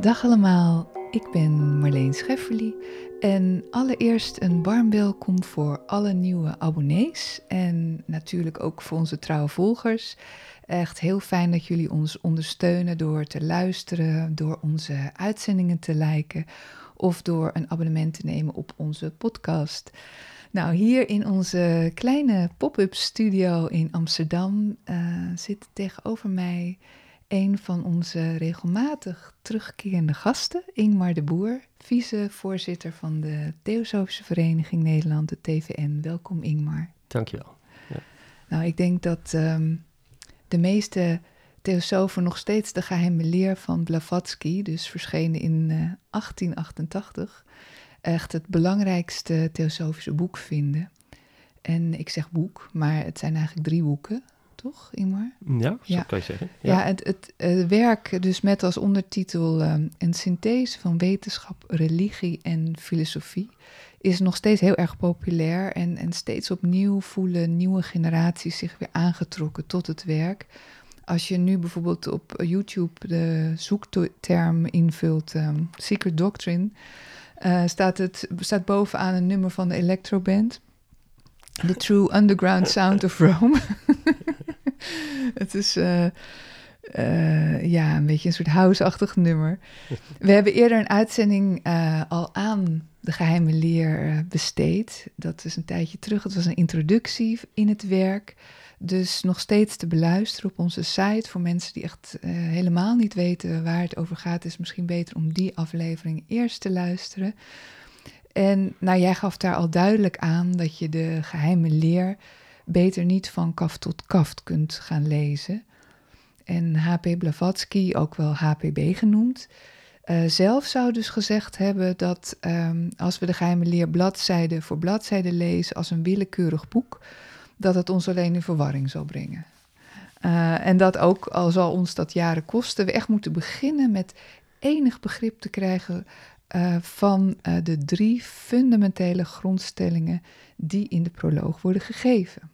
Dag allemaal, ik ben Marleen Schefferly en allereerst een warm welkom voor alle nieuwe abonnees en natuurlijk ook voor onze trouwe volgers. Echt heel fijn dat jullie ons ondersteunen door te luisteren, door onze uitzendingen te liken of door een abonnement te nemen op onze podcast. Nou, hier in onze kleine pop-up studio in Amsterdam uh, zit tegenover mij een van onze regelmatig terugkerende gasten, Ingmar de Boer, vicevoorzitter van de Theosofische Vereniging Nederland, de TVN. Welkom Ingmar. Dankjewel. Ja. Nou, ik denk dat um, de meeste theosofen nog steeds de geheime leer van Blavatsky, dus verschenen in uh, 1888, echt het belangrijkste theosofische boek vinden. En ik zeg boek, maar het zijn eigenlijk drie boeken toch, Ingmar? Ja, zo kan je zeggen. Ja, ja het, het werk dus met als ondertitel uh, een synthese van wetenschap, religie en filosofie is nog steeds heel erg populair en, en steeds opnieuw voelen nieuwe generaties zich weer aangetrokken tot het werk. Als je nu bijvoorbeeld op YouTube de zoekterm invult, um, Secret Doctrine, uh, staat, het, staat bovenaan een nummer van de Electroband. The True Underground Sound of Rome. het is uh, uh, ja, een beetje een soort house-achtig nummer. We hebben eerder een uitzending uh, al aan de geheime leer besteed. Dat is een tijdje terug. Het was een introductie in het werk. Dus nog steeds te beluisteren op onze site. Voor mensen die echt helemaal niet weten waar het over gaat, is misschien beter om die aflevering eerst te luisteren. En nou, jij gaf daar al duidelijk aan dat je de geheime leer beter niet van kaft tot kaft kunt gaan lezen. En H.P. Blavatsky, ook wel HPB genoemd, uh, zelf zou dus gezegd hebben dat um, als we de geheime leer bladzijde voor bladzijde lezen als een willekeurig boek, dat het ons alleen in verwarring zal brengen. Uh, en dat ook, al zal ons dat jaren kosten, we echt moeten beginnen met enig begrip te krijgen uh, van de drie fundamentele grondstellingen die in de proloog worden gegeven.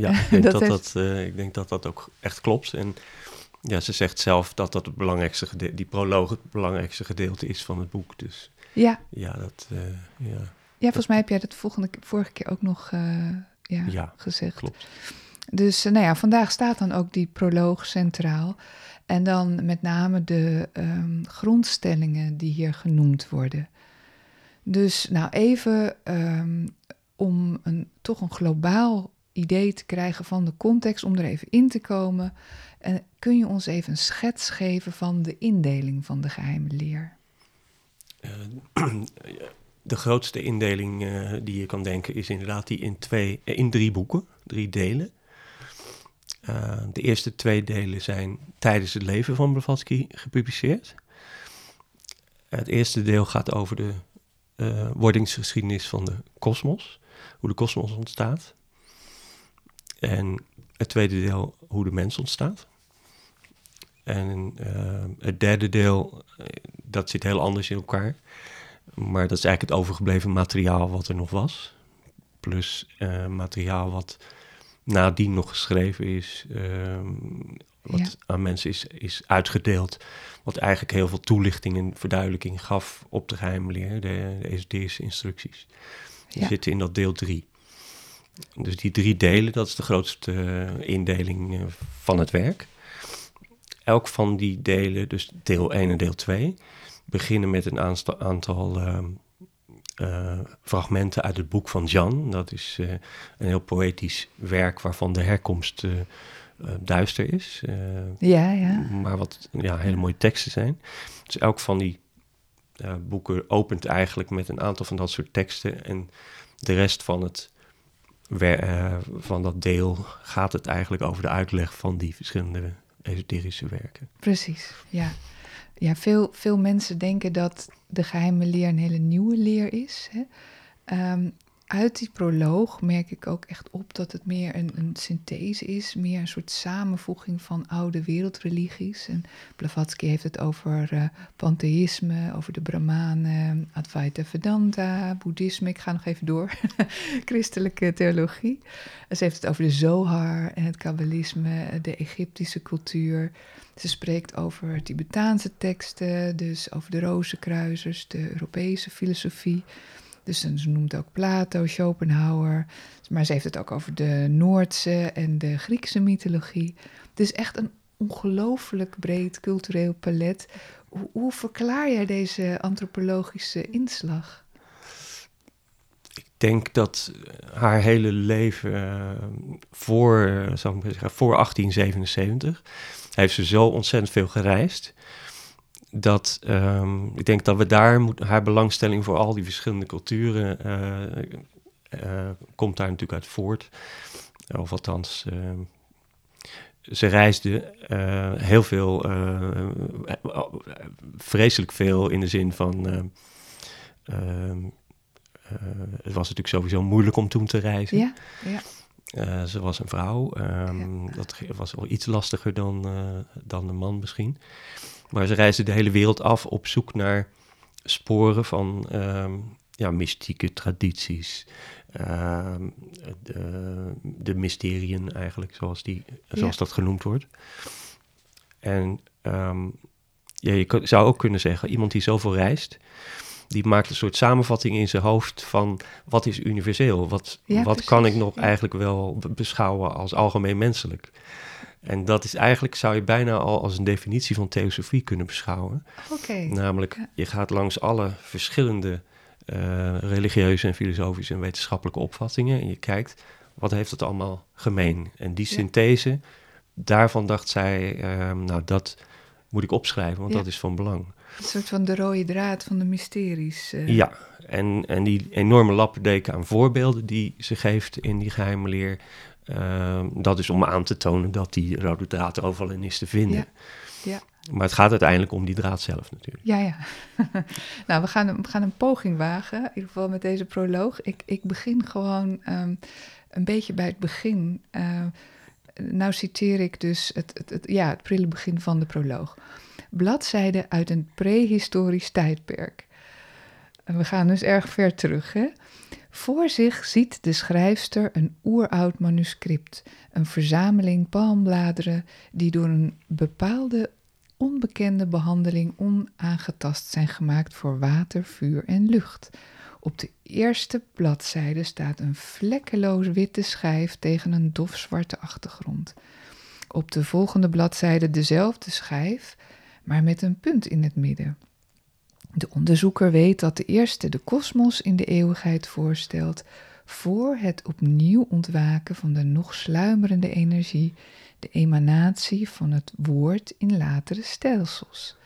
Ja, ik denk dat, dat, dat uh, ik denk dat dat ook echt klopt. En ja, ze zegt zelf dat dat het belangrijkste gedeelte, die proloog het belangrijkste gedeelte is van het boek. Dus ja, ja dat. Uh, ja, ja, volgens mij heb jij dat volgende, vorige keer ook nog uh, ja, ja, gezegd. Klopt. Dus nou ja, vandaag staat dan ook die proloog centraal. En dan met name de um, grondstellingen die hier genoemd worden. Dus nou even um, om een, toch een globaal idee te krijgen van de context, om er even in te komen. En kun je ons even een schets geven van de indeling van de geheime leer? Uh, de grootste indeling uh, die je kan denken is inderdaad die in, twee, uh, in drie boeken, drie delen. de eerste twee delen zijn tijdens het leven van Blavatsky gepubliceerd. Het eerste deel gaat over de wordingsgeschiedenis van de kosmos, hoe de kosmos ontstaat. En het tweede deel, hoe de mens ontstaat. En uh, het derde deel, eh, dat zit heel anders in elkaar. Maar dat is eigenlijk het overgebleven materiaal wat er nog was. Plus uh, materiaal wat nadien nog geschreven is. Uh, wat ja. aan mensen is, is uitgedeeld. Wat eigenlijk heel veel toelichting en verduidelijking gaf op de geheime leer. De, de esoterische instructies. Die ja. zitten in dat deel 3. Dus die drie delen, dat is de grootste uh, indeling uh, van het werk. Elk van die delen, dus deel 1 en deel 2, beginnen met een aantal uh, fragmenten uit het boek van Jan. Dat is een heel poëtisch werk waarvan de herkomst duister is. ja, ja. Maar wat ja, hele mooie teksten zijn. Dus elk van die boeken opent eigenlijk met een aantal van dat soort teksten. En de rest van het uh, van dat deel gaat het eigenlijk over de uitleg van die verschillende esoterische werken. Precies, ja. Ja, veel, veel mensen denken dat de geheime leer een hele nieuwe leer is. Hè? Ehm, uit die proloog merk ik ook echt op dat het meer een, een synthese is, meer een soort samenvoeging van oude wereldreligies. En Blavatsky heeft het over uh, pantheïsme, over de Brahmanen, Advaita Vedanta, boeddhisme, ik ga nog even door, christelijke theologie. Ze heeft het over de Zohar en het kabbalisme, de Egyptische cultuur. Ze spreekt over Tibetaanse teksten, dus over de rozenkruisers, de Europese filosofie. Dus ze noemt ook Plato, Schopenhauer. Maar ze heeft het ook over de Noordse en de Griekse mythologie. Het is echt een ongelooflijk breed cultureel palet. Hoe, verklaar jij deze antropologische inslag? Ik denk dat haar hele leven uh, voor, zou ik zeggen, voor 1877 heeft ze zo ontzettend veel gereisd dat um, ik denk dat we daar moet, haar belangstelling voor al die verschillende culturen uh, uh, komt daar natuurlijk uit voort. Of althans, uh, ze reisde heel veel, vreselijk veel in de zin van. Ehm, het was natuurlijk sowieso moeilijk om toen te reizen. Ja, ja. ze was een vrouw. Um, ja. Dat was wel iets lastiger dan, dan een man misschien. Maar ze reisden de hele wereld af op zoek naar sporen van um, ja, mystieke tradities. Uh, de, de mysteriën eigenlijk, zoals, die, zoals dat genoemd wordt. En um, ja, je zou ook kunnen zeggen, iemand die zoveel reist, die maakt een soort samenvatting in zijn hoofd van wat is universeel? Wat, ja, wat kan ik nog eigenlijk wel beschouwen als algemeen menselijk? En dat is eigenlijk, zou je bijna al als een definitie van theosofie kunnen beschouwen. Okay. Namelijk, je gaat langs alle verschillende uh, religieuze en filosofische en wetenschappelijke opvattingen en je kijkt, wat heeft het allemaal gemeen? En die synthese, ja. daarvan dacht zij, uh, nou dat moet ik opschrijven, want ja. dat is van belang. Een soort van de rode draad van de mysteries. Uh. Ja, en, en die enorme lappendeken aan voorbeelden die ze geeft in die geheime leer, uh, dat is om aan te tonen dat die rode draad overal in is te vinden. Ja. ja. Maar het gaat uiteindelijk om die draad zelf natuurlijk. Ja, ja. nou, we gaan, we gaan een poging wagen, in ieder geval met deze proloog. Ik, ik begin gewoon um, een beetje bij het begin. Uh, nou citeer ik dus het, het, het, ja, het prille begin van de proloog. Bladzijden uit een prehistorisch tijdperk. En we gaan dus erg ver terug, hè? Voor zich ziet de schrijfster een oeroud manuscript, een verzameling palmbladeren die door een bepaalde onbekende behandeling onaangetast zijn gemaakt voor water, vuur en lucht. Op de eerste bladzijde staat een vlekkeloos witte schijf tegen een dof zwarte achtergrond. Op de volgende bladzijde dezelfde schijf, maar met een punt in het midden. De onderzoeker weet dat de eerste de kosmos in de eeuwigheid voorstelt, voor het opnieuw ontwaken van de nog sluimerende energie, de emanatie van het woord in latere stelsels.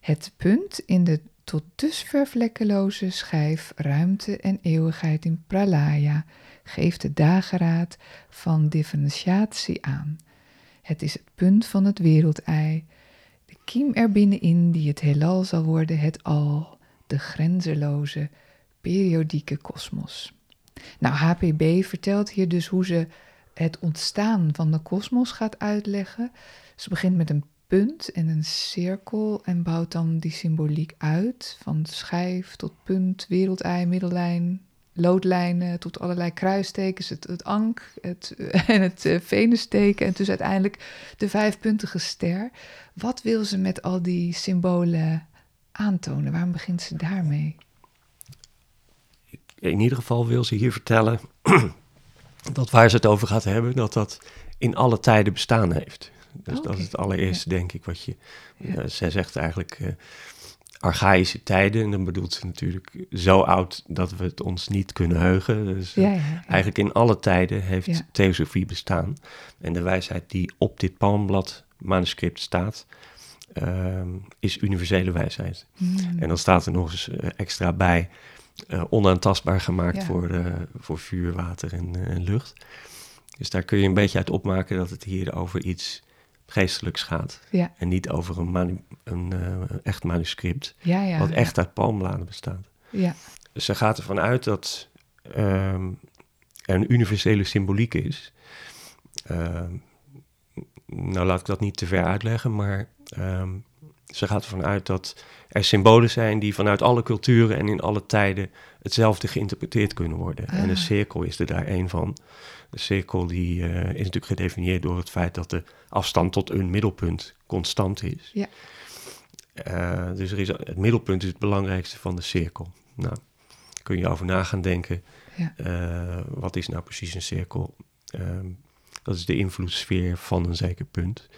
Het punt in de tot dusver vlekkeloze schijf ruimte en eeuwigheid in pralaya geeft de dageraad van differentiatie aan. Het is het punt van het wereldei, kiem er binnenin die het heelal zal worden, het al, de grenzeloze, periodieke kosmos. Nou, HPB vertelt hier dus hoe ze het ontstaan van de kosmos gaat uitleggen. Ze begint met een punt en een cirkel en bouwt dan die symboliek uit, van schijf tot punt, wereldei, middellijn, loodlijnen tot allerlei kruistekens, het, het ank het, en het uh, venusteken en dus uiteindelijk de vijfpuntige ster. Wat wil ze met al die symbolen aantonen? Waarom begint ze daarmee? In ieder geval wil ze hier vertellen dat waar ze het over gaat hebben, dat dat in alle tijden bestaan heeft. Dus okay. dat is het allereerste, denk ik, wat je... Ja. Uh, zij zegt eigenlijk... Uh, archaïsche tijden. En dan bedoelt ze natuurlijk zo oud dat we het ons niet kunnen heugen. Dus ja, ja, ja. eigenlijk in alle tijden heeft theosofie bestaan. En de wijsheid die op dit palmblad manuscript staat, uh, is universele wijsheid. Mm. En dan staat er nog eens uh, extra bij, uh, onaantastbaar gemaakt voor, voor vuur, water en, en, lucht. Dus daar kun je een beetje uit opmaken dat het hier over iets geestelijks gaat. Ja. En niet over een, manu- een eh, echt manuscript, Ja, ja. wat echt uit palmbladen bestaat. Ja, Ze gaat ervan uit dat ehm, er een universele symboliek is. Ehm, nou, laat ik dat niet te ver uitleggen, maar ehm, ze gaat ervan uit dat er symbolen zijn die vanuit alle culturen en in alle tijden hetzelfde geïnterpreteerd kunnen worden. En Ah. een cirkel is er daar één van. De cirkel die, eh, is natuurlijk gedefinieerd door het feit dat de afstand tot een middelpunt constant is. Ja. Eh, dus er is, het middelpunt is het belangrijkste van de cirkel. Nou, kun je over na gaan denken. Ja. eh, wat is nou precies een cirkel? Ehm, dat is de invloedssfeer van een zeker punt.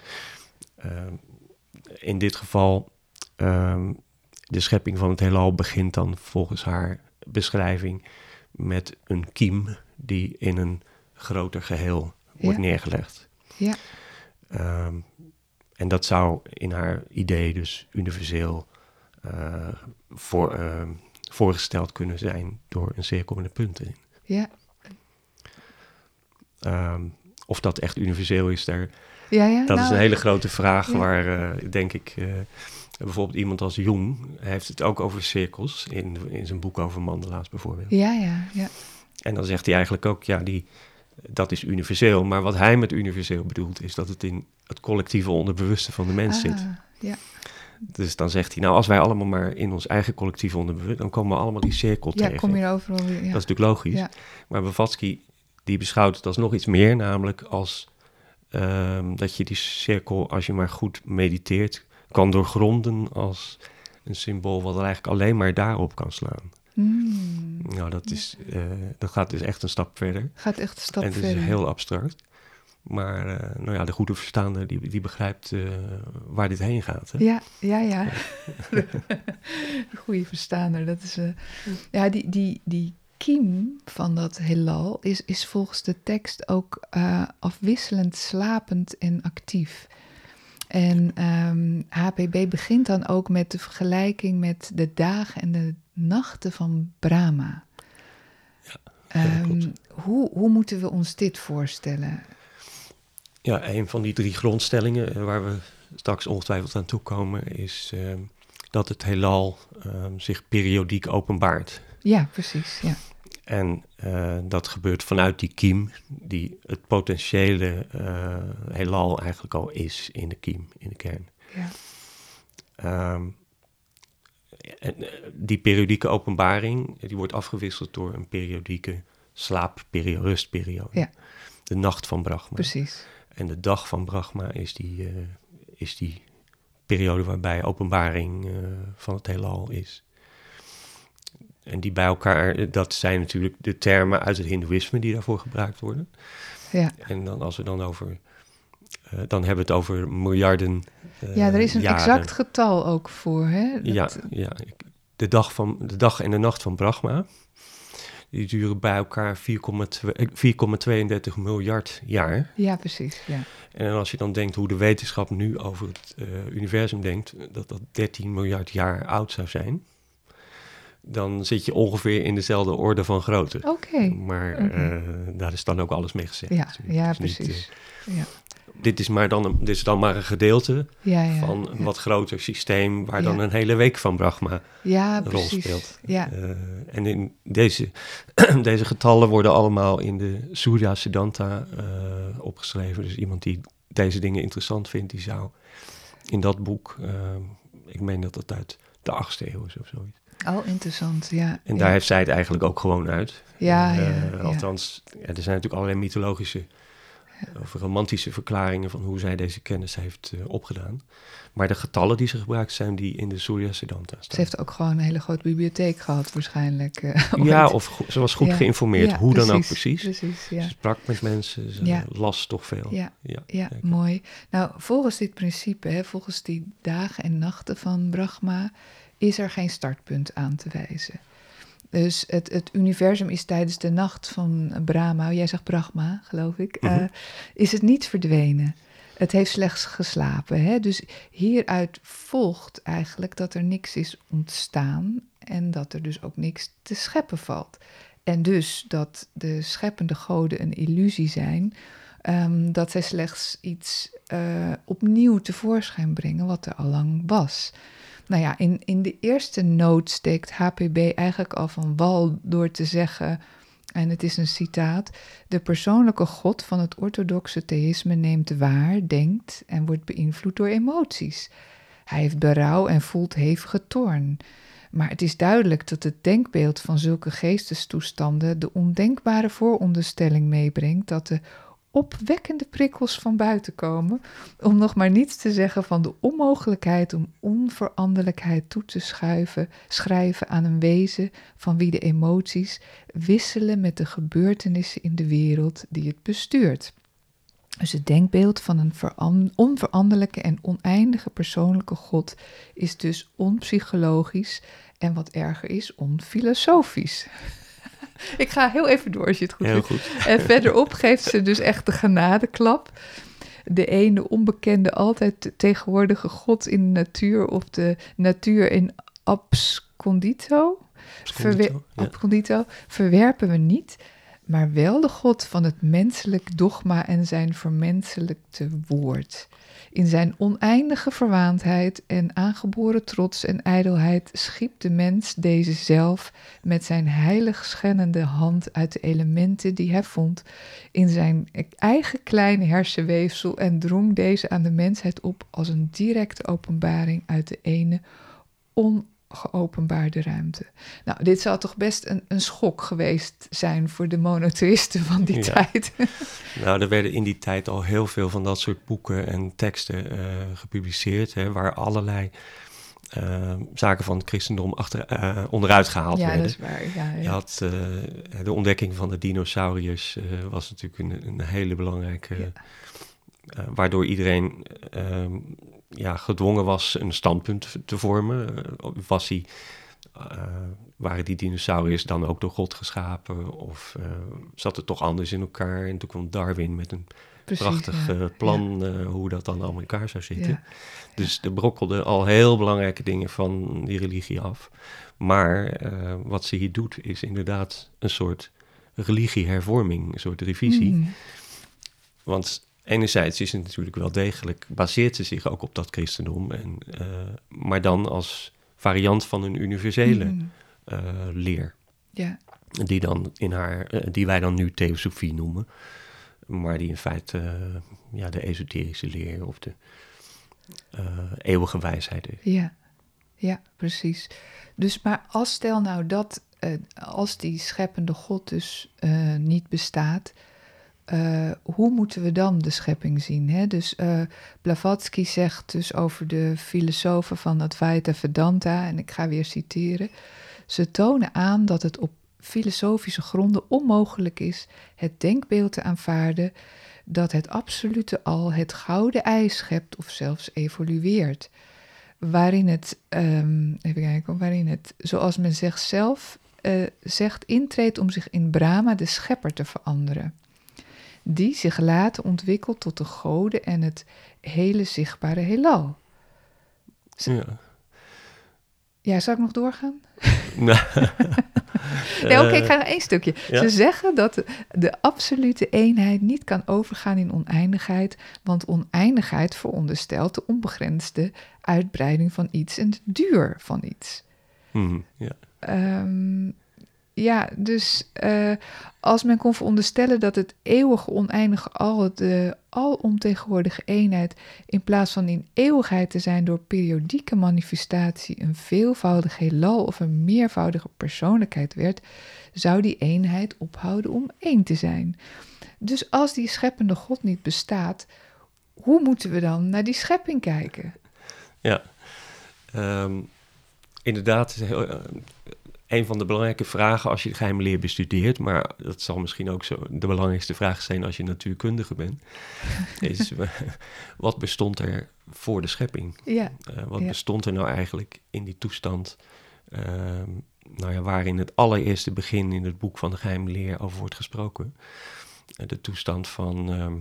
Ehm, in dit geval, ehm, de schepping van het heelal begint dan volgens haar beschrijving met een kiem die in een groter geheel wordt Ja. neergelegd. ja, Ehm, en dat zou in haar idee dus universeel eh, voor, ehm, voorgesteld kunnen zijn door een cirkel met een punt in. ja. Of dat echt universeel is, daar, Ja, ja. dat is nou, een hele grote vraag ja. waar, eh, denk ik, eh, bijvoorbeeld iemand als Jung heeft het ook over cirkels in, in zijn boek over mandala's bijvoorbeeld. Ja, ja, ja. En dan zegt hij eigenlijk ook, ja, die, dat is universeel. Maar wat hij met universeel bedoelt, is dat het in het collectieve onderbewuste van de mens zit. Ah, ja, Dus dan zegt hij, nou, als wij allemaal maar in ons eigen collectief onderbewust, dan komen we allemaal die cirkel ja, tegen. kom je er overal weer. Ja. Dat is natuurlijk logisch. Ja. Maar Blavatsky, die beschouwt het als nog iets meer, namelijk als ehm, dat je die cirkel, als je maar goed mediteert, kan doorgronden als een symbool wat er eigenlijk alleen maar daarop kan slaan. Mm. Nou, dat, is, eh, dat gaat dus echt een stap verder. Gaat echt een stap en het verder. is heel abstract. Maar eh, nou ja, de goede verstaander die, die begrijpt eh, waar dit heen gaat. Hè? Ja, ja, ja. De goede verstaander. Dat is, ja, die, die, die kiem van dat heelal is, is volgens de tekst ook eh, afwisselend slapend en actief. En ehm, HPB begint dan ook met de vergelijking met de dagen en de nachten van Brahma. Ehm, klopt. hoe, hoe moeten we ons dit voorstellen? Ja, een van die drie grondstellingen eh, waar we straks ongetwijfeld aan toekomen, is ehm, dat het heelal ehm, zich periodiek openbaart. Ja, precies. Ja. En eh, dat gebeurt vanuit die kiem, die het potentiële eh, heelal eigenlijk al is in de kiem, in de kern. Ja. Ehm, en, eh, die periodieke openbaring, die wordt afgewisseld door een periodieke slaapperiode, rustperiode. Ja. De nacht van Brahma. Precies. En de dag van Brahma is die, is die periode waarbij openbaring van het heelal is. En die bij elkaar, dat zijn natuurlijk de termen uit het Hindoeïsme die daarvoor gebruikt worden. Ja. En dan als we dan over, eh, dan hebben we het over miljarden. eh, Ja, er is een jaren. exact getal ook voor. Hè? Dat- Ja, ja. De dag, van, de dag en de nacht van Brahma, die duren bij elkaar 4,2 eh, 4,32 miljard jaar. ja, precies. Ja. En als je dan denkt hoe de wetenschap nu over het universum denkt, dat dat 13 miljard jaar oud zou zijn, dan zit je ongeveer in dezelfde orde van grootte. Oké. Maar oké. eh, daar is dan ook alles mee gezegd. Ja, ja, niet, precies. eh, ja. dit, is maar dan een, dit is dan maar een gedeelte Ja, ja. van een ja. wat groter systeem waar dan een hele week van Brahma ja, een rol precies. speelt. Ja, Eh, en in deze, deze getallen worden allemaal in de Surya Siddhanta opgeschreven. Dus iemand die deze dingen interessant vindt, die zou in dat boek, ik meen dat dat uit de achtste eeuw is of zoiets. Oh, interessant. Ja, En ja. daar heeft zij het eigenlijk ook gewoon uit. Ja, Eh, ja. Althans, er zijn natuurlijk allerlei mythologische of romantische verklaringen van hoe zij deze kennis heeft eh, opgedaan. Maar de getallen die ze gebruikt zijn die in de Surya Siddhanta Ze staan. heeft ook gewoon een hele grote bibliotheek gehad, waarschijnlijk. eh, Ja, of ze was goed Ja. geïnformeerd, Ja, hoe dan ook precies. Precies, ja. Ze sprak met mensen, ze Ja. las toch veel. Ja, ja. Mooi. Nou, volgens dit principe, hè, volgens die dagen en nachten van Brahma, is er geen startpunt aan te wijzen. Dus het, het universum is tijdens de nacht van Brahma, jij zegt Brahma, geloof ik, eh, Mhm. is het niet verdwenen. Het heeft slechts geslapen. Hè? Dus hieruit volgt eigenlijk dat er niks is ontstaan en dat er dus ook niks te scheppen valt. En dus dat de scheppende goden een illusie zijn, ehm, dat zij slechts iets uh, opnieuw tevoorschijn brengen wat er al lang was. Nou ja, in, in de eerste noot steekt HPB eigenlijk al van wal door te zeggen, en het is een citaat: De persoonlijke God van het orthodoxe theïsme neemt waar, denkt en wordt beïnvloed door emoties. Hij heeft berouw en voelt hevige toorn. Maar het is duidelijk dat het denkbeeld van zulke geestestoestanden de ondenkbare vooronderstelling meebrengt dat de opwekkende prikkels van buiten komen, om nog maar niets te zeggen van de onmogelijkheid om onveranderlijkheid toe te schuiven, schrijven aan een wezen van wie de emoties wisselen met de gebeurtenissen in de wereld die het bestuurt. Dus het denkbeeld van een onveranderlijke en oneindige persoonlijke God is dus onpsychologisch en wat erger is, onfilosofisch. Ik ga heel even door als je het goed Heel vindt. goed. En verderop geeft ze dus echt de genadeklap. De ene onbekende, altijd tegenwoordige God in de natuur of de natuur in abscondito, verwe- Abscondito, ja. abscondito verwerpen we niet, maar wel de God van het menselijk dogma en zijn vermenselijkte woord. In zijn oneindige verwaandheid en aangeboren trots en ijdelheid schiep de mens deze zelf met zijn heilig schennende hand uit de elementen die hij vond in zijn eigen kleine hersenweefsel en drong deze aan de mensheid op als een directe openbaring uit de ene ongeopenbaarde ruimte. Nou, dit zou toch best een, een schok geweest zijn voor de monotheïsten van die Ja. tijd. Nou, er werden in die tijd al heel veel van dat soort boeken en teksten eh, gepubliceerd, hè, waar allerlei eh, zaken van het christendom achter, eh, onderuit gehaald ja, werden. dat is waar. Ja, ja. Je had de ontdekking van de dinosauriërs was natuurlijk een, een hele belangrijke, Eh, waardoor iedereen ehm, ja, gedwongen was een standpunt te vormen. Eh, was hij, eh, waren die dinosauriërs dan ook door God geschapen of zat het toch anders in elkaar? En toen kwam Darwin met een Precies, prachtig ja. plan hoe dat dan allemaal in elkaar zou zitten. Ja. Dus er brokkelden al heel belangrijke dingen van die religie af. Maar wat ze hier doet is inderdaad een soort religiehervorming, een soort revisie. Mhm. Want enerzijds is het natuurlijk wel degelijk, baseert ze zich ook op dat christendom, en, eh, maar dan als variant van een universele Mhm. eh, leer. Ja, Die, dan in haar, eh, die wij dan nu theosofie noemen. Maar die in feite ja, de esoterische leer of de eeuwige wijsheid is. ja, ja, precies. Dus maar als stel nou dat, als die scheppende God dus niet bestaat, eh, hoe moeten we dan de schepping zien? Hè? Dus eh, Blavatsky zegt dus over de filosofen van Advaita Vedanta, en ik ga weer citeren, ze tonen aan dat het op filosofische gronden onmogelijk is het denkbeeld te aanvaarden dat het absolute al het gouden ei schept of zelfs evolueert. Waarin het, ehm, even kijken, waarin het, zoals men zegt zelf, eh, zegt, intreedt om zich in Brahma de schepper te veranderen. Die zich later ontwikkelt tot de goden en het hele zichtbare heelal. Ja. Ja, zou ik nog doorgaan? Nee, oké, ik eh, ga nog één stukje. ja. Ze zeggen dat de, de absolute eenheid niet kan overgaan in oneindigheid, want oneindigheid veronderstelt de onbegrensde uitbreiding van iets en de duur van iets. mhm, ja. Ehm, ja, dus eh, als men kon veronderstellen dat het eeuwige oneindige al, de alomtegenwoordige eenheid, in plaats van in eeuwigheid te zijn door periodieke manifestatie, een veelvoudig heelal of een meervoudige persoonlijkheid werd, zou die eenheid ophouden om één te zijn. Dus als die scheppende God niet bestaat, hoe moeten we dan naar die schepping kijken? Ja, Ehm, inderdaad, een van de belangrijke vragen als je de geheime leer bestudeert, maar dat zal misschien ook zo de belangrijkste vraag zijn als je natuurkundige bent, is eh, wat bestond er voor de schepping? Ja, Eh, wat Ja. bestond er nou eigenlijk in die toestand, ehm, nou ja, waar in het allereerste begin in het boek van de geheime leer over wordt gesproken? Eh, de toestand van ehm,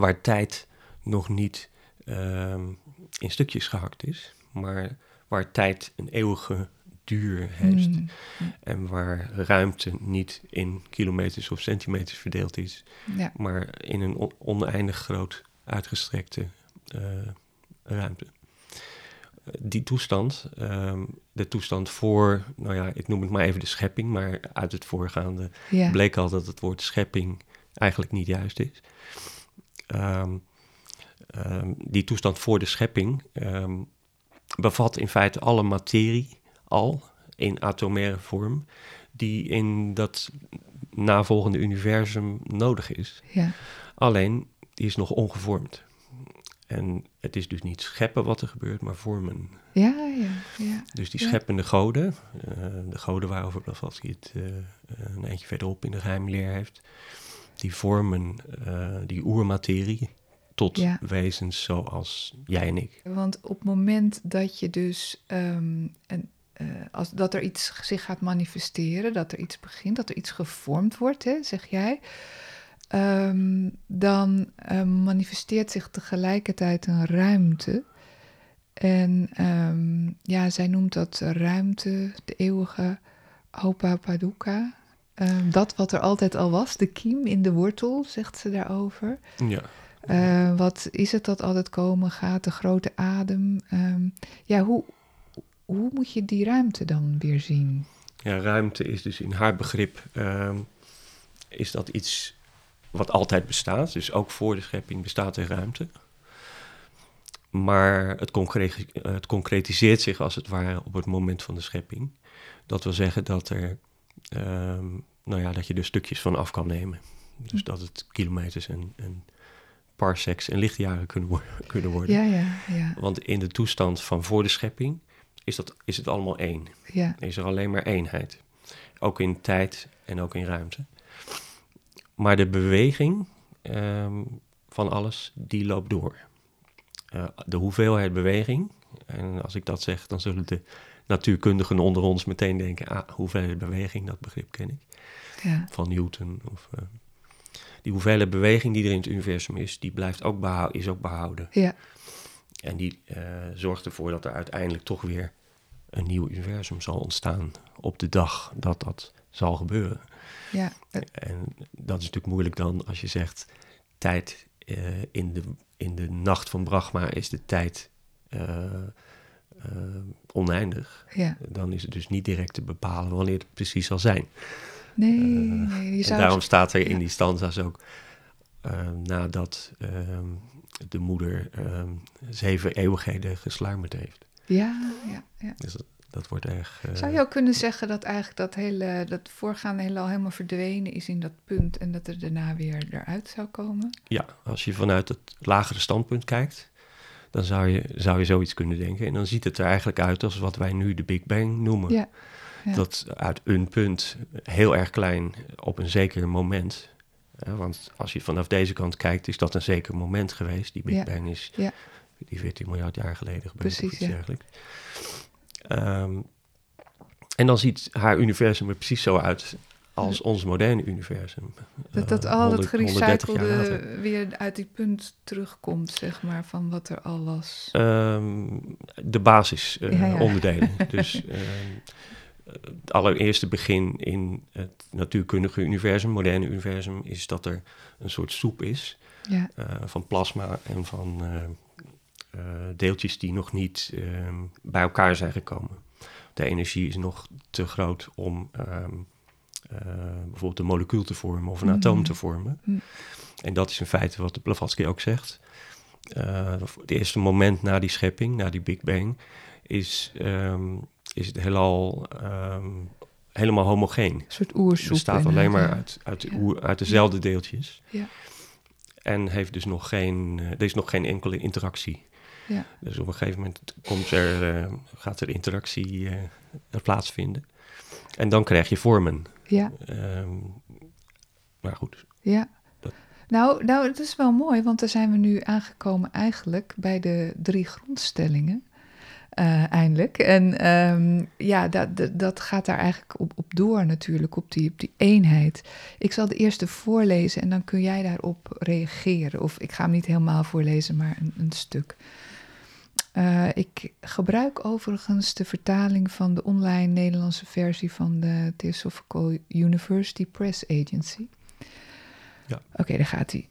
waar tijd nog niet ehm, in stukjes gehakt is, maar waar tijd een eeuwige duur heeft. Mm. En waar ruimte niet in kilometers of centimeters verdeeld is, Ja, maar in een on- oneindig groot uitgestrekte eh, ruimte. Eh, Die toestand, ehm, de toestand voor, nou ja, ik noem het maar even de schepping, maar uit het voorgaande ja. bleek al dat het woord schepping eigenlijk niet juist is. Ehm, ehm, die toestand voor de schepping bevat in feite alle materie al in atomaire vorm die in dat navolgende universum nodig is. ja. Alleen die is nog ongevormd. En het is dus niet scheppen wat er gebeurt, maar vormen. Ja, ja, ja. Dus die Ja. scheppende goden, eh, de goden waarover Blavatsky het eh, een eindje verderop in de geheimleer heeft, die vormen eh, die oermaterie tot Ja. wezens zoals jij en ik. Want op het moment dat je dus ehm, een, eh, als, dat er iets zich gaat manifesteren, dat er iets begint, dat er iets gevormd wordt, hè, zeg jij, ehm, dan ehm, manifesteert zich tegelijkertijd een ruimte. En ehm, ja, zij noemt dat ruimte, de eeuwige Opa Paduka. Dat wat er altijd al was, de kiem in de wortel, zegt ze daarover. Ja, Eh, wat is het dat altijd komen gaat, de grote adem? Ja, hoe, hoe moet je die ruimte dan weer zien? ja ruimte is dus in haar begrip ehm, is dat iets wat altijd bestaat. Dus ook voor de schepping bestaat er ruimte. Maar het, concre- het concretiseert zich als het ware op het moment van de schepping. Dat wil zeggen dat, er, ehm, nou ja, dat je er stukjes van af kan nemen. Dus Hm. dat het kilometers en, en parsecs en lichtjaren kunnen, kunnen worden. Ja, ja, ja, Want in de toestand van voor de schepping is, dat, is het allemaal één. ja, Is er alleen maar eenheid. Ook in tijd en ook in ruimte. Maar de beweging ehm, van alles, die loopt door. Eh, de hoeveelheid beweging, en als ik dat zeg, dan zullen de natuurkundigen onder ons meteen denken, ah, hoeveelheid beweging, dat begrip ken ik, ja, van Newton. Of, eh, die hoeveelheid beweging die er in het universum is, die blijft ook is ook behouden. ja, En die eh, zorgt ervoor dat er uiteindelijk toch weer een nieuw universum zal ontstaan op de dag dat dat zal gebeuren. ja. Het- En dat is natuurlijk moeilijk dan als je zegt tijd eh, in, de, in de nacht van Brahma is de tijd eh, oneindig. ja. Dan is het dus niet direct te bepalen wanneer het precies zal zijn. Nee, nee, zou... daarom staat er in die stanza's ook nadat ehm, de moeder ehm, zeven eeuwigheden gesluimerd heeft. Ja, ja, ja. Dus dat, dat wordt erg. eh, Zou je ook kunnen zeggen dat eigenlijk dat hele, dat voorgaande heelal helemaal verdwenen is in dat punt en dat er daarna weer eruit zou komen? Ja, als je vanuit het lagere standpunt kijkt, dan zou je, zou je zoiets kunnen denken. En dan ziet het er eigenlijk uit als wat wij nu de Big Bang noemen. Ja, ja. Dat uit een punt, heel erg klein, op een zeker moment. Want als je vanaf deze kant kijkt, is dat een zeker moment geweest. Die Big Ja, Bang is ja. die 14 miljard jaar geleden gebeurd. Precies, of iets dergelijks. Ehm, en dan ziet haar universum er precies zo uit als ons moderne universum. Dat, dat Eh, al het 100 130 jaar later. gerecyclede weer uit die punt terugkomt, zeg maar, van wat er al was. Ehm, de basisonderdelen. Ja, ja. onderdelen. dus ehm, het allereerste begin in het natuurkundige universum, moderne universum, is dat er een soort soep is Ja, eh, van plasma en van eh, eh, deeltjes die nog niet ehm, bij elkaar zijn gekomen. De energie is nog te groot om ehm, eh, bijvoorbeeld een molecuul te vormen of een Mhm. atoom te vormen. Mhm. En dat is in feite wat de Blavatsky ook zegt. Het eerste moment na die schepping, na die Big Bang, is, ehm, is het heelal ehm, helemaal homogeen. een soort Het oersoep. bestaat alleen maar inderdaad, uit, uit, de Ja. oer- uit dezelfde deeltjes. Ja. En heeft dus nog geen, eh, er is nog geen enkele interactie. Ja. Dus op een gegeven moment komt er, eh, gaat er interactie eh, plaatsvinden. En dan krijg je vormen. Ja, Ehm, maar goed, ja. Dat- Nou, nou, het is wel mooi, want daar zijn we nu aangekomen eigenlijk bij de drie grondstellingen. Eh, eindelijk. En ehm, ja, dat, dat, dat gaat daar eigenlijk op, op door natuurlijk, op die, op die eenheid. Ik zal de eerste voorlezen en dan kun jij daarop reageren. Of ik ga hem niet helemaal voorlezen, maar een, een stuk. Uh, ik gebruik overigens de vertaling van de online Nederlandse versie van de Theosophical University Press Agency. Ja. Oké, daar gaat hij.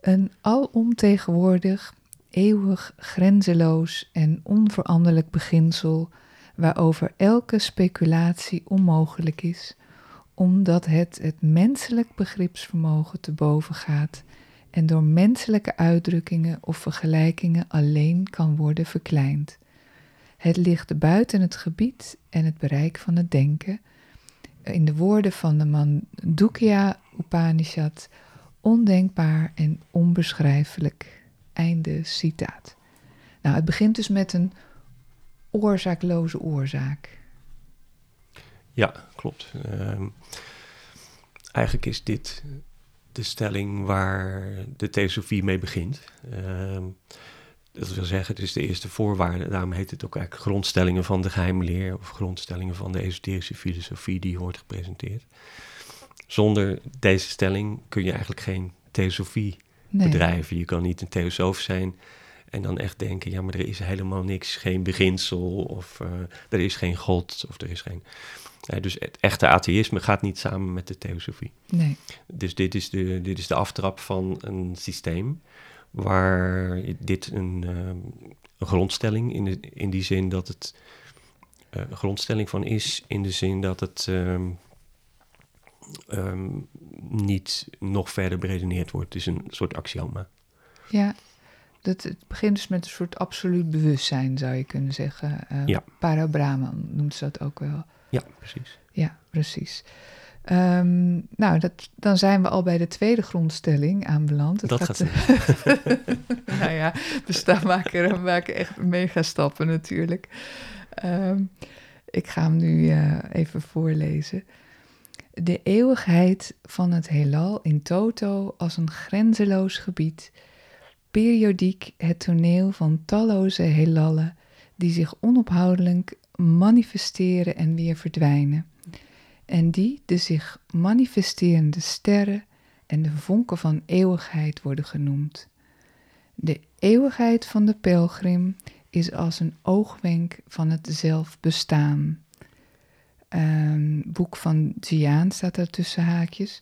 Een alomtegenwoordig, eeuwig, grenzeloos en onveranderlijk beginsel waarover elke speculatie onmogelijk is, omdat het het menselijk begripsvermogen te boven gaat en door menselijke uitdrukkingen of vergelijkingen alleen kan worden verkleind. Het ligt buiten het gebied en het bereik van het denken. In de woorden van de Mandukya Upanishad, ondenkbaar en onbeschrijfelijk. Einde citaat. Nou, het begint dus met een oorzaakloze oorzaak. Ja, klopt. Uh, eigenlijk is dit de stelling waar de theosofie mee begint. Uh, dat wil zeggen, het is de eerste voorwaarde. Daarom heet het ook eigenlijk grondstellingen van de geheime leer of grondstellingen van de esoterische filosofie die wordt gepresenteerd. Zonder deze stelling kun je eigenlijk geen theosofie bedrijven. Je kan niet een theosoof zijn en dan echt denken, ja, maar er is helemaal niks, geen beginsel of uh, er is geen God of er is geen dus het echte atheïsme gaat niet samen met de theosofie. Nee. Dus dit is de, dit is de aftrap van een systeem waar dit een, uh, een grondstelling in, de, in die zin dat het grondstelling van is, in de zin dat het um, um, niet nog verder beredeneerd wordt. Het is een soort axioma. Ja, dat, het begint dus met een soort absoluut bewustzijn, zou je kunnen zeggen. Uh, ja. Parabrahman noemt ze dat ook wel. Ja, precies. Ja, precies. Um, nou, dat, dan zijn we al bij de tweede grondstelling aanbeland. Het dat gaat, gaat Nou ja, we staan maken, echt mega stappen natuurlijk. Um, ik ga hem nu uh, even voorlezen. De eeuwigheid van het heelal in toto als een grenzeloos gebied, periodiek het toneel van talloze heelallen die zich onophoudelijk manifesteren en weer verdwijnen. En die de zich manifesterende sterren en de vonken van eeuwigheid worden genoemd. De eeuwigheid van de pelgrim is als een oogwenk van het zelfbestaan. Een boek van Jiaan staat er tussen haakjes.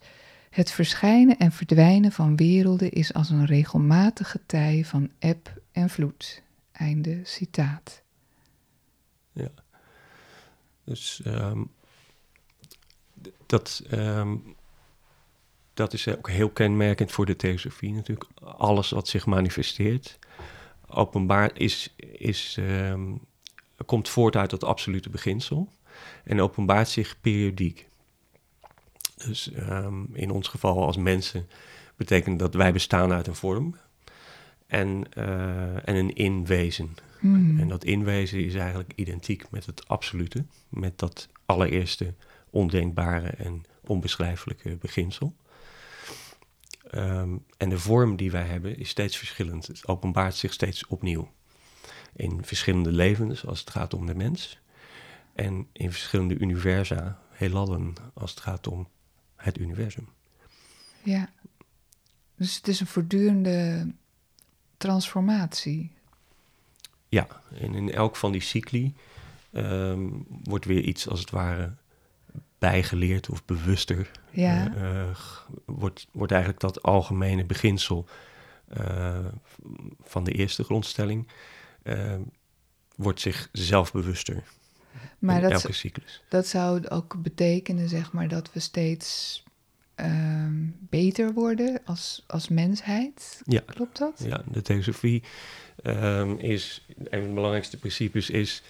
Het verschijnen en verdwijnen van werelden is als een regelmatige tij van eb en vloed. Einde citaat. Ja. Dus um, dat, um, dat is ook heel kenmerkend voor de theosofie natuurlijk. Alles wat zich manifesteert, openbaar is, is, komt voort uit dat absolute beginsel en openbaart zich periodiek. Dus in ons geval als mensen betekent dat wij bestaan uit een vorm en, uh, en een inwezen. Hmm. En dat inwezen is eigenlijk identiek met het absolute, met dat allereerste ondenkbare en onbeschrijfelijke beginsel. Um, en de vorm die wij hebben is steeds verschillend. Het openbaart zich steeds opnieuw. In verschillende levens als het gaat om de mens. En in verschillende universa, heelallen als het gaat om het universum. Ja, dus het is een voortdurende transformatie. Ja, en in elk van die cycli um, wordt weer iets als het ware bijgeleerd of bewuster. Ja. Uh, uh, wordt, wordt eigenlijk dat algemene beginsel uh, van de eerste grondstelling, wordt zich zelf bewuster. Maar in dat, elke cyclus. dat zou ook betekenen, zeg maar, dat we steeds ehm, beter worden als, als mensheid. Ja. Klopt dat? Ja, de theosofie um, is, een van de belangrijkste principes is,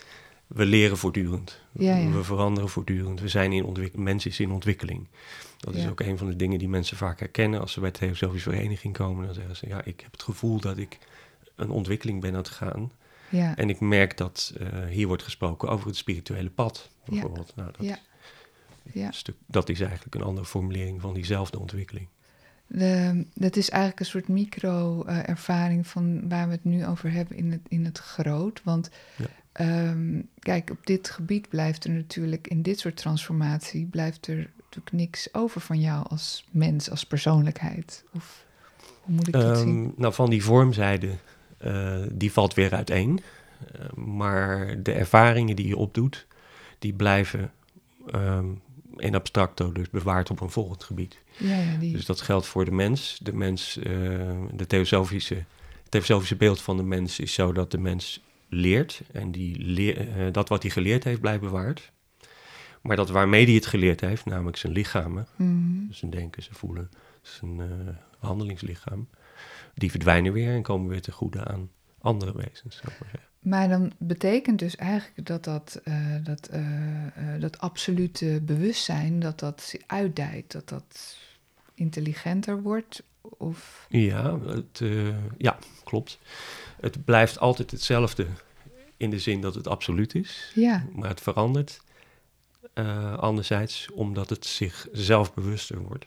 we leren voortdurend. Ja, ja. We veranderen voortdurend. We zijn in ontwikkeling, mens is in ontwikkeling. Dat is ook een van de dingen die mensen vaak herkennen. Als ze bij de theosofische vereniging komen, dan zeggen ze, ja, ik heb het gevoel dat ik een ontwikkeling ben aan het gaan. Ja. En ik merk dat eh, hier wordt gesproken over het spirituele pad, bijvoorbeeld. Nou, dat, Ja. is, Ja. stuk, dat is eigenlijk een andere formulering van diezelfde ontwikkeling. De, dat is eigenlijk een soort micro-ervaring van waar we het nu over hebben in het, in het groot. Want Ja. ehm, kijk, op dit gebied blijft er natuurlijk, in dit soort transformatie, blijft er natuurlijk niks over van jou als mens, als persoonlijkheid. Of hoe moet ik dat zien? Ehm, nou, van die vormzijde, die valt weer uiteen. Eh, maar de ervaringen die je opdoet, die blijven ehm, in abstracto, dus bewaard op een volgend gebied. Ja, ja, die... Dus dat geldt voor de mens. De mens, uh, de theosofische, het theosofische beeld van de mens is zo dat de mens leert. En die leer, dat wat hij geleerd heeft, blijft bewaard. Maar dat waarmee hij het geleerd heeft, namelijk zijn lichamen, Mhm. zijn denken, zijn voelen, zijn uh, handelingslichaam, die verdwijnen weer en komen weer te goede aan andere wezens. zou ik maar, zeggen. maar dan betekent dus eigenlijk dat dat, uh, dat, uh, dat absolute bewustzijn, dat dat uitdijt, dat dat intelligenter wordt? Of... Ja, het, ja, klopt. Het blijft altijd hetzelfde in de zin dat het absoluut is, ja. maar het verandert. Anderzijds omdat het zich zelf bewuster wordt.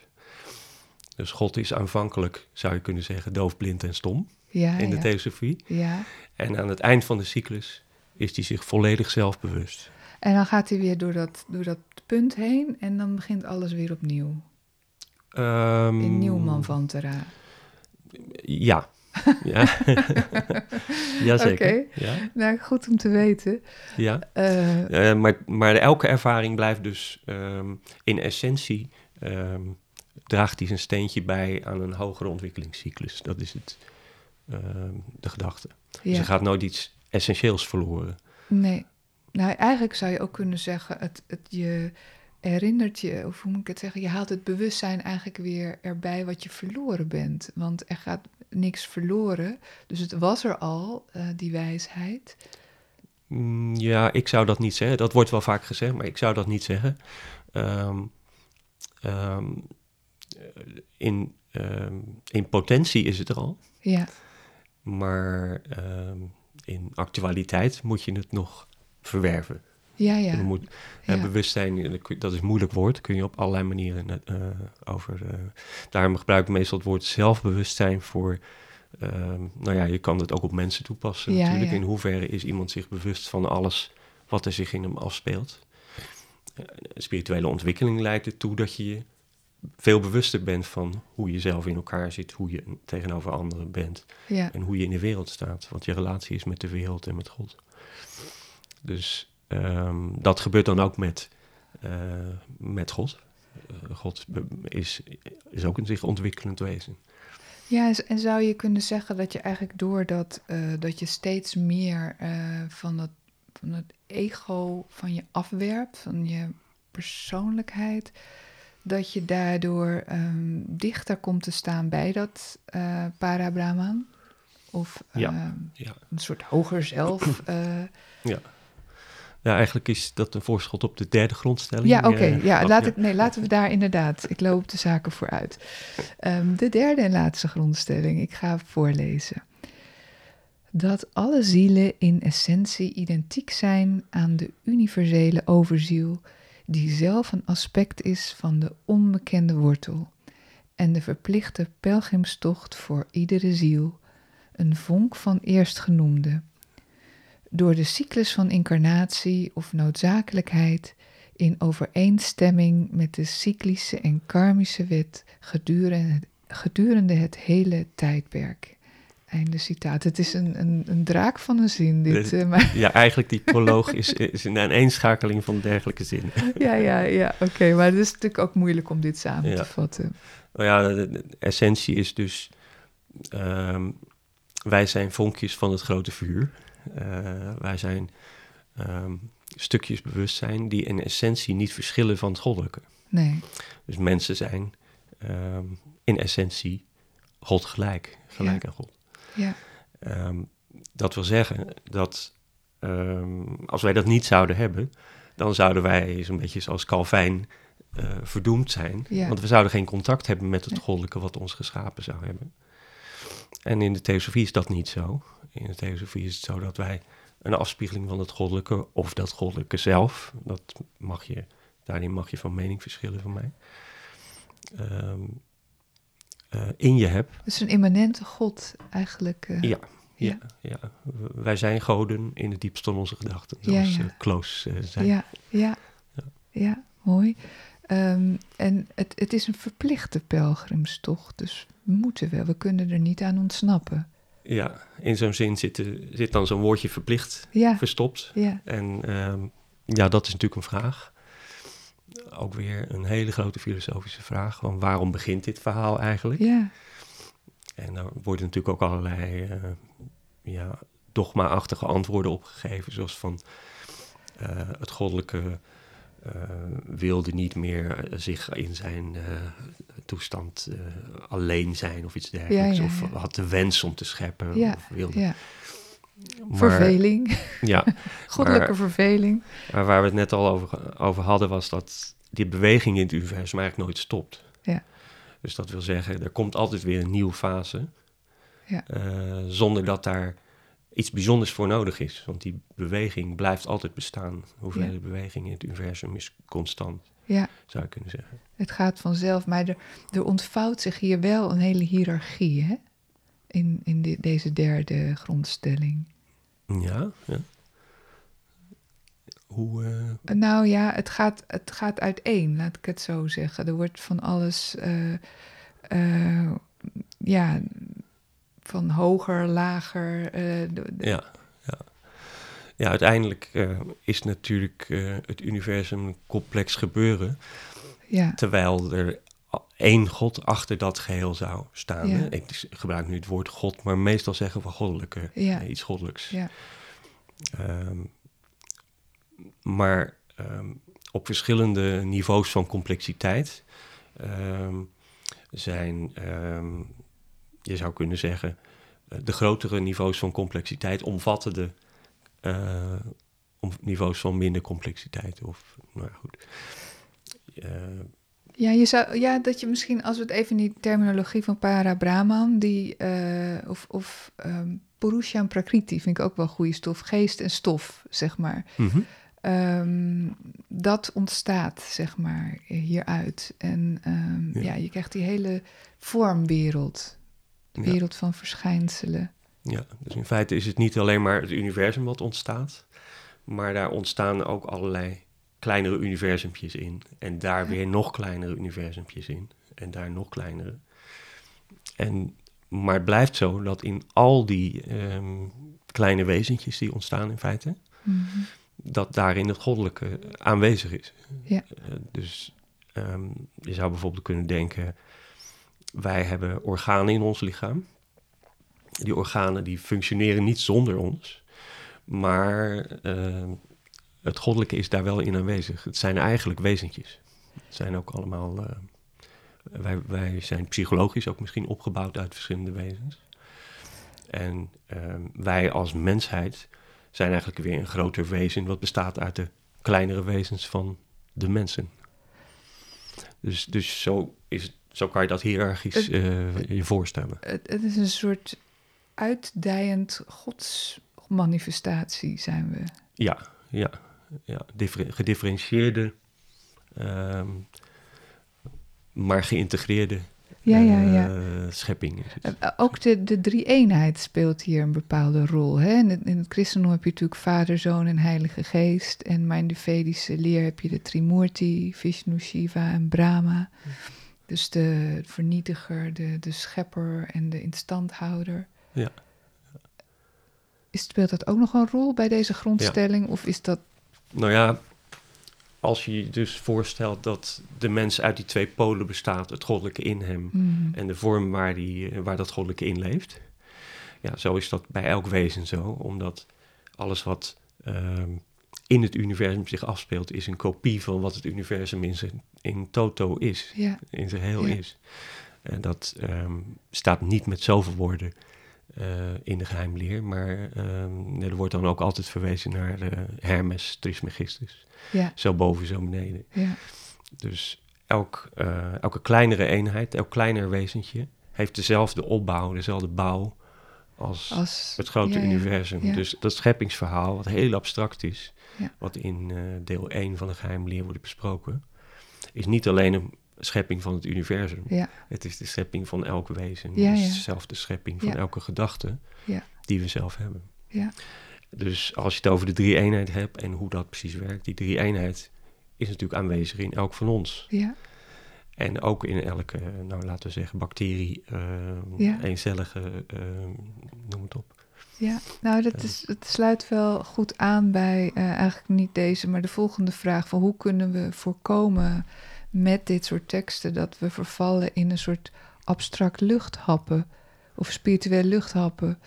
Dus God is aanvankelijk, zou je kunnen zeggen, doof, blind en stom ja, in de ja. theosofie. Ja. En aan het eind van de cyclus is hij zich volledig zelfbewust. En dan gaat hij weer door dat, door dat punt heen en dan begint alles weer opnieuw. Um, in Nieuwman van Terra. Ja. ja. Jazeker. Oké, ja. nou goed om te weten. Ja. Uh, uh, maar, maar elke ervaring blijft dus um, in essentie... Um, draagt hij zijn steentje bij aan een hogere ontwikkelingscyclus. Dat is het, de gedachte. ja. Dus er gaat nooit iets essentieels verloren. Nee. Nou, eigenlijk zou je ook kunnen zeggen... Het, het je herinnert je, of hoe moet ik het zeggen... je haalt het bewustzijn eigenlijk weer erbij wat je verloren bent. Want er gaat niks verloren. Dus het was er al, uh, die wijsheid. Mm, ja, ik zou dat niet zeggen. Dat wordt wel vaak gezegd, maar ik zou dat niet zeggen. Um, um, in, um, in potentie is het er al. Ja. Maar in actualiteit moet je het nog verwerven. Ja, ja. Moet, ja. bewustzijn, dat is een moeilijk woord, kun je op allerlei manieren uh, over. Uh, daarom gebruik ik meestal het woord zelfbewustzijn voor. Uh, nou ja, je kan het ook op mensen toepassen. Ja, natuurlijk. ja. In hoeverre is iemand zich bewust van alles wat er zich in hem afspeelt? spirituele ontwikkeling leidt ertoe dat je je veel bewuster bent van hoe je zelf in elkaar zit, hoe je tegenover anderen bent ja. en hoe je in de wereld staat, wat je relatie is met de wereld en met God. Dus um, dat gebeurt dan ook met, uh, met God. Uh, God is, is ook een zich ontwikkelend wezen. Ja, en zou je kunnen zeggen dat je eigenlijk doordat uh, dat je steeds meer van, dat, van het ego van je afwerpt, van je persoonlijkheid, dat je daardoor um, dichter komt te staan bij dat uh, para-Brahman? Of uh, ja, ja. een soort hoger zelf? Uh, ja. ja, eigenlijk is dat een voorschot op de derde grondstelling. Ja, oké. Okay. ja, oh, laat. Ik, nee, laten we daar inderdaad. Ik loop de zaken vooruit. Um, de derde en laatste grondstelling. Ik ga voorlezen. Dat alle zielen in essentie identiek zijn aan de universele overziel die zelf een aspect is van de onbekende wortel en de verplichte pelgrimstocht voor iedere ziel, een vonk van eerstgenoemde. Door de cyclus van incarnatie of noodzakelijkheid in overeenstemming met de cyclische en karmische wet gedurende, gedurende het hele tijdperk. Einde citaat. Het is een, een, een draak van een zin, dit. Uh, maar... Ja, eigenlijk die proloog is, is een aaneenschakeling van dergelijke zinnen. ja, ja, ja, oké. Okay, maar het is natuurlijk ook moeilijk om dit samen ja. te vatten. Nou ja, de, de essentie is dus... Um, wij zijn vonkjes van het grote vuur. Uh, wij zijn um, stukjes bewustzijn die in essentie niet verschillen van het goddelijke. Nee. Dus mensen zijn um, in essentie God gelijk, gelijk ja. aan God. Ja. Um, dat wil zeggen dat um, als wij dat niet zouden hebben, dan zouden wij zo'n beetje zoals Calvijn uh, verdoemd zijn. Ja. Want we zouden geen contact hebben met het goddelijke wat ons geschapen zou hebben. En in de theosofie is dat niet zo. In de theosofie is het zo dat wij een afspiegeling van het goddelijke, of dat goddelijke zelf, dat mag je, daarin mag je van mening verschillen van mij, um, in je hebt. Dus een immanente God eigenlijk. Uh, ja, ja, ja. Wij zijn goden in het diepste van onze gedachten, zoals ja, ja. Uh, Kloos zei. Ja, ja, ja. ja mooi. Um, en het, het is een verplichte pelgrimstocht, dus we moeten wel, we kunnen er niet aan ontsnappen. Ja, in zo'n zin zit, zit dan zo'n woordje verplicht verstopt. ja, En ehm, ja, dat is natuurlijk een vraag. Ook weer een hele grote filosofische vraag. Van waarom begint dit verhaal eigenlijk? ja, En daar worden natuurlijk ook allerlei eh, ja, dogma-achtige antwoorden op gegeven. Zoals van eh, het goddelijke eh, wilde niet meer zich in zijn toestand alleen zijn of iets dergelijks. Ja, ja, Of had de wens om te scheppen. Of wilde. Maar- Verveling, Ja, goddelijke maar- verveling. maar waar we het net al over, over hadden, was dat die beweging in het universum eigenlijk nooit stopt. Ja. Dus dat wil zeggen, er komt altijd weer een nieuwe fase. Ja. eh, zonder dat daar iets bijzonders voor nodig is. Want die beweging blijft altijd bestaan. Hoeveel Ja. beweging in het universum is constant, Ja, zou je kunnen zeggen. het gaat vanzelf. Maar er, er ontvouwt zich hier wel een hele hiërarchie, hè? In, in de- deze derde grondstelling. Ja, ja. Hoe, eh, Nou ja, het gaat, het gaat uiteen, laat ik het zo zeggen. Er wordt van alles, eh, eh, ja, van hoger, lager. de- de- ja, ja. Ja, uiteindelijk is natuurlijk het universum een complex gebeuren. ja, Terwijl er één God achter dat geheel zou staan. Ja. Ik gebruik nu het woord God, maar meestal zeggen we goddelijke, Ja. eh, iets goddelijks. ja, Ehm, maar ehm, op verschillende niveaus van complexiteit ehm, zijn, je zou kunnen zeggen, eh, de grotere niveaus van complexiteit omvatten de eh, om, niveaus van minder complexiteit. Of, nou ja, goed. Ja, je zou, ja, dat je misschien, als we het even in die terminologie van Para Brahman, die, eh, of, of ehm Purusha en Prakriti, vind ik ook wel goede stof, geest en stof, zeg maar. mhm. Ehm, dat ontstaat, zeg maar, hieruit. En ehm, Ja. ja. je krijgt die hele vormwereld, de Ja. wereld van verschijnselen. Ja, dus in feite is het niet alleen maar het universum wat ontstaat, maar daar ontstaan ook allerlei kleinere universumpjes in. En daar weer nog kleinere universumpjes in. En daar nog kleinere. En, maar het blijft zo dat in al die ehm, kleine wezentjes die ontstaan in feite, Mhm. dat daarin het goddelijke aanwezig is. Ja. Eh, dus ehm, je zou bijvoorbeeld kunnen denken, wij hebben organen in ons lichaam. Die organen die functioneren niet zonder ons, maar ehm, het goddelijke is daar wel in aanwezig. Het zijn eigenlijk wezentjes. Het zijn ook allemaal, eh, wij, wij zijn psychologisch ook misschien opgebouwd uit verschillende wezens. En ehm, wij als mensheid zijn eigenlijk weer een groter wezen wat bestaat uit de kleinere wezens van de mensen. Dus, dus zo, is, zo kan je dat hiërarchisch eh, je voorstellen. Het, het is een soort uitdijend godsmanifestatie, zijn we. Ja, ja, ja. differ- gedifferentieerde, ehm, maar geïntegreerde Ja, ja, ja. eh, schepping. Is het. Eh, Ook de, de drie-eenheid speelt hier een bepaalde rol. Hè? In, het, in het christendom heb je natuurlijk Vader, Zoon en Heilige Geest. En maar in de Vedische leer heb je de Trimurti, Vishnu, Shiva en Brahma. Dus de vernietiger, de, de schepper en de instandhouder. Ja. Is, speelt dat ook nog een rol bij deze grondstelling? Of is dat... Nou ja, als je je dus voorstelt dat de mens uit die twee polen bestaat, het goddelijke in hem hmm, en de vorm waar, die, eh, waar dat goddelijke in leeft. Ja, zo is dat bij elk wezen zo, omdat alles wat ehm, in het universum zich afspeelt, is een kopie van wat het universum in zijn in toto is, in zijn heel is. En dat ehm, staat niet met zoveel woorden in de geheimleer, maar ehm, er wordt dan ook altijd verwezen naar eh, Hermes Trismegistus. ja, Zo boven, zo beneden. ja, Dus elk, eh, elke kleinere eenheid, elk kleiner wezentje, heeft dezelfde opbouw, dezelfde bouw als als... het grote ja, ja, universum. ja. Dus dat scheppingsverhaal, wat heel abstract is, wat in eh, deel 1 van de geheime leer wordt besproken, is niet alleen een schepping van het universum. Ja, Het is de schepping van elk wezen. Ja, het is zelf de schepping van elke gedachte Ja. die we zelf hebben. ja, Dus als je het over de drie eenheid hebt en hoe dat precies werkt, die drie eenheid is natuurlijk aanwezig in elk van ons. ja, En ook in elke, nou laten we zeggen, bacterie, uh, eencellige, uh, noem het op. Ja, nou, dat is, het sluit wel goed aan bij eh, eigenlijk niet deze, maar de volgende vraag van hoe kunnen we voorkomen met dit soort teksten dat we vervallen in een soort abstract luchthappen of spiritueel luchthappen.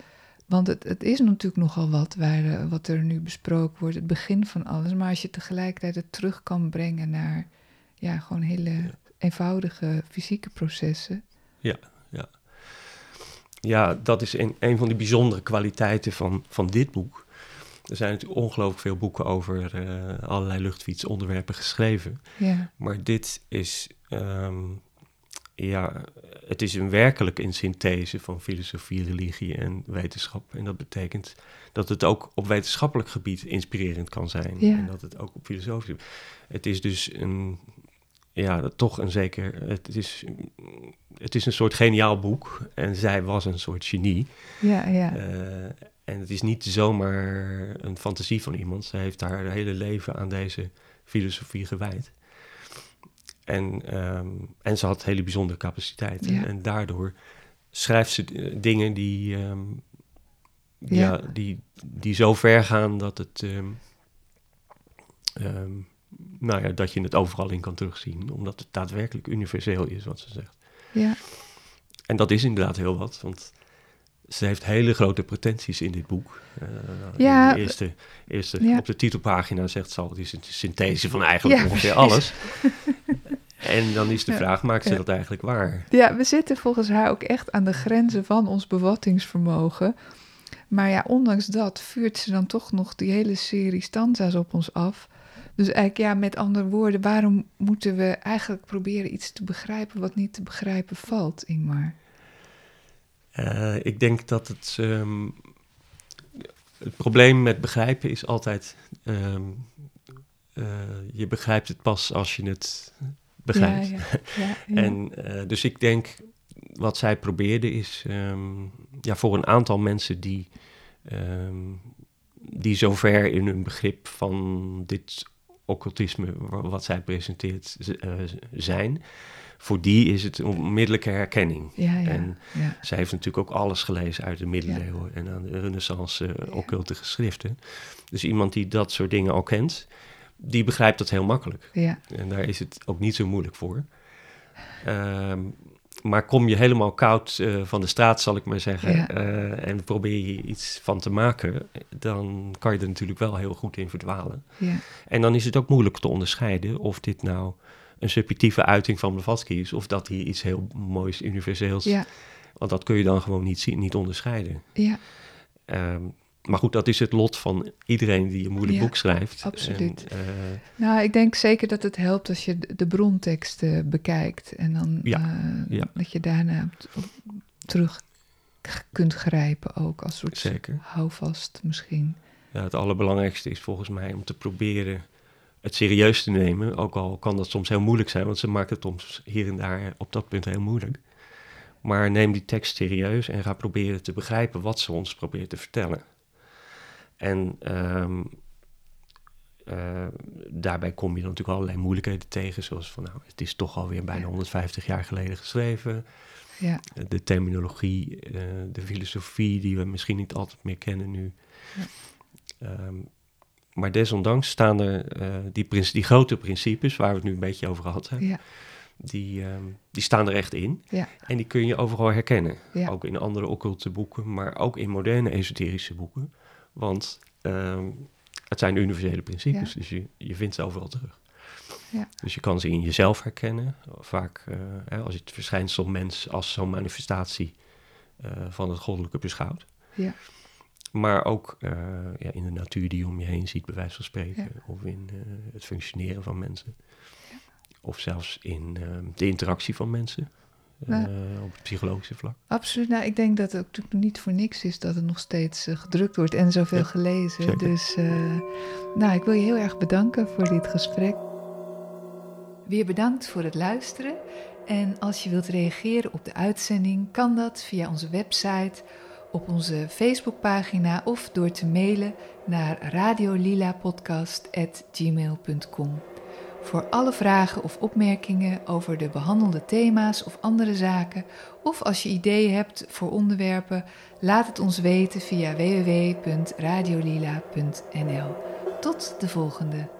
Want het, het is natuurlijk nogal wat waar, eh, wat er nu besproken wordt, het begin van alles. Maar als je tegelijkertijd het terug kan brengen naar ja, gewoon hele eenvoudige fysieke processen. Ja, ja. Ja, dat is een, een van de bijzondere kwaliteiten van, van dit boek. Er zijn natuurlijk ongelooflijk veel boeken over uh, allerlei luchtfietsonderwerpen geschreven. Ja. Maar dit is, um, ja, het is een werkelijk een synthese van filosofie, religie en wetenschap. En dat betekent dat het ook op wetenschappelijk gebied inspirerend kan zijn. Ja. En dat het ook op filosofisch Het is dus een, ja, toch een zeker, het is, het is een soort geniaal boek. En zij was een soort genie. Ja, ja. Uh, en het is niet zomaar een fantasie van iemand. Ze heeft haar hele leven aan deze filosofie gewijd. En, um, en ze had hele bijzondere capaciteiten. Ja. En daardoor schrijft ze dingen die, um, ja. Ja. die, die zo ver gaan dat het. Um, nou ja, dat je het overal in kan terugzien. Omdat het daadwerkelijk universeel is, wat ze zegt. ja. En dat is inderdaad heel wat. Want ze heeft hele grote pretenties in dit boek. Uh, Ja, in de eerste, eerste ja. Op de titelpagina zegt ze al, het is een synthese van eigenlijk Ja, ongeveer precies. alles. en dan is de vraag, maakt ze dat eigenlijk waar? Ja, we zitten volgens haar ook echt aan de grenzen van ons bewattingsvermogen. Maar ja, ondanks dat vuurt ze dan toch nog die hele serie stanza's op ons af. Dus eigenlijk, ja, met andere woorden, waarom moeten we eigenlijk proberen iets te begrijpen wat niet te begrijpen valt, Ingmar? Uh, ik denk dat het... Um, het probleem met begrijpen is altijd... Um, uh, je begrijpt het pas als je het begrijpt. Ja, ja, ja. En uh, dus ik denk, wat zij probeerde is, um, ja, voor een aantal mensen die, die zover in hun begrip van dit occultisme, wat zij presenteert, zijn, voor die is het onmiddellijke herkenning. Ja, ja, en ja. zij heeft natuurlijk ook alles gelezen uit de middeleeuwen en aan de renaissance uh, occulte geschriften. Dus iemand die dat soort dingen al kent, die begrijpt dat heel makkelijk. Ja. En daar is het ook niet zo moeilijk voor. Um, maar kom je helemaal koud uh, van de straat, zal ik maar zeggen, Ja. uh, en probeer je iets van te maken, dan kan je er natuurlijk wel heel goed in verdwalen. Ja. En dan is het ook moeilijk te onderscheiden of dit nou een subjectieve uiting van Blavatsky is, of dat hij iets heel moois, universeels. Ja. Want dat kun je dan gewoon niet zien, niet onderscheiden. Ja. Um, maar goed, dat is het lot van iedereen die een moeilijk Ja, boek schrijft. absoluut. En, uh, Nou, ik denk zeker dat het helpt als je de- bronteksten bekijkt. En dan Ja, eh, ja. dat je daarna terug kunt grijpen ook als soort Zeker. houvast misschien. Ja, het allerbelangrijkste is volgens mij om te proberen het serieus te nemen. Ook al kan dat soms heel moeilijk zijn, want ze maakt het soms hier en daar op dat punt heel moeilijk. Maar neem die tekst serieus en ga proberen te begrijpen wat ze ons probeert te vertellen. En ehm, eh, daarbij kom je dan natuurlijk allerlei moeilijkheden tegen, zoals van nou, het is toch alweer bijna Ja. 150 jaar geleden geschreven. Ja, De terminologie, eh, de filosofie die we misschien niet altijd meer kennen nu. Ja. Ehm, maar desondanks staan er eh, die, die grote principes waar we het nu een beetje over gehad hebben, ja, die, ehm, die staan er echt in. ja, En die kun je overal herkennen. Ja. Ook in andere occulte boeken, maar ook in moderne esoterische boeken. Want ehm, het zijn universele principes, dus je, je vindt ze overal terug. Ja. Dus je kan ze in jezelf herkennen. Vaak eh, hè, als je het verschijnsel mens als zo'n manifestatie eh, van het goddelijke beschouwt. ja, Maar ook eh, ja, in de natuur die je om je heen ziet, bij wijze van spreken. Ja. Of in eh, het functioneren van mensen. Of zelfs in eh, de interactie van mensen. eh, Ja. op het psychologische vlak. absoluut. Nou, ik denk dat het ook natuurlijk niet voor niks is dat het nog steeds gedrukt wordt en zoveel Ja, gelezen. zeker. Dus, nou, ik wil je heel erg bedanken voor dit gesprek. Weer bedankt voor het luisteren. En als je wilt reageren op de uitzending, kan dat via onze website, op onze Facebookpagina of door te mailen naar radiolilapodcast.gmail.com. Voor alle vragen of opmerkingen over de behandelde thema's of andere zaken, of als je ideeën hebt voor onderwerpen, laat het ons weten via www.radiolila.nl. Tot de volgende.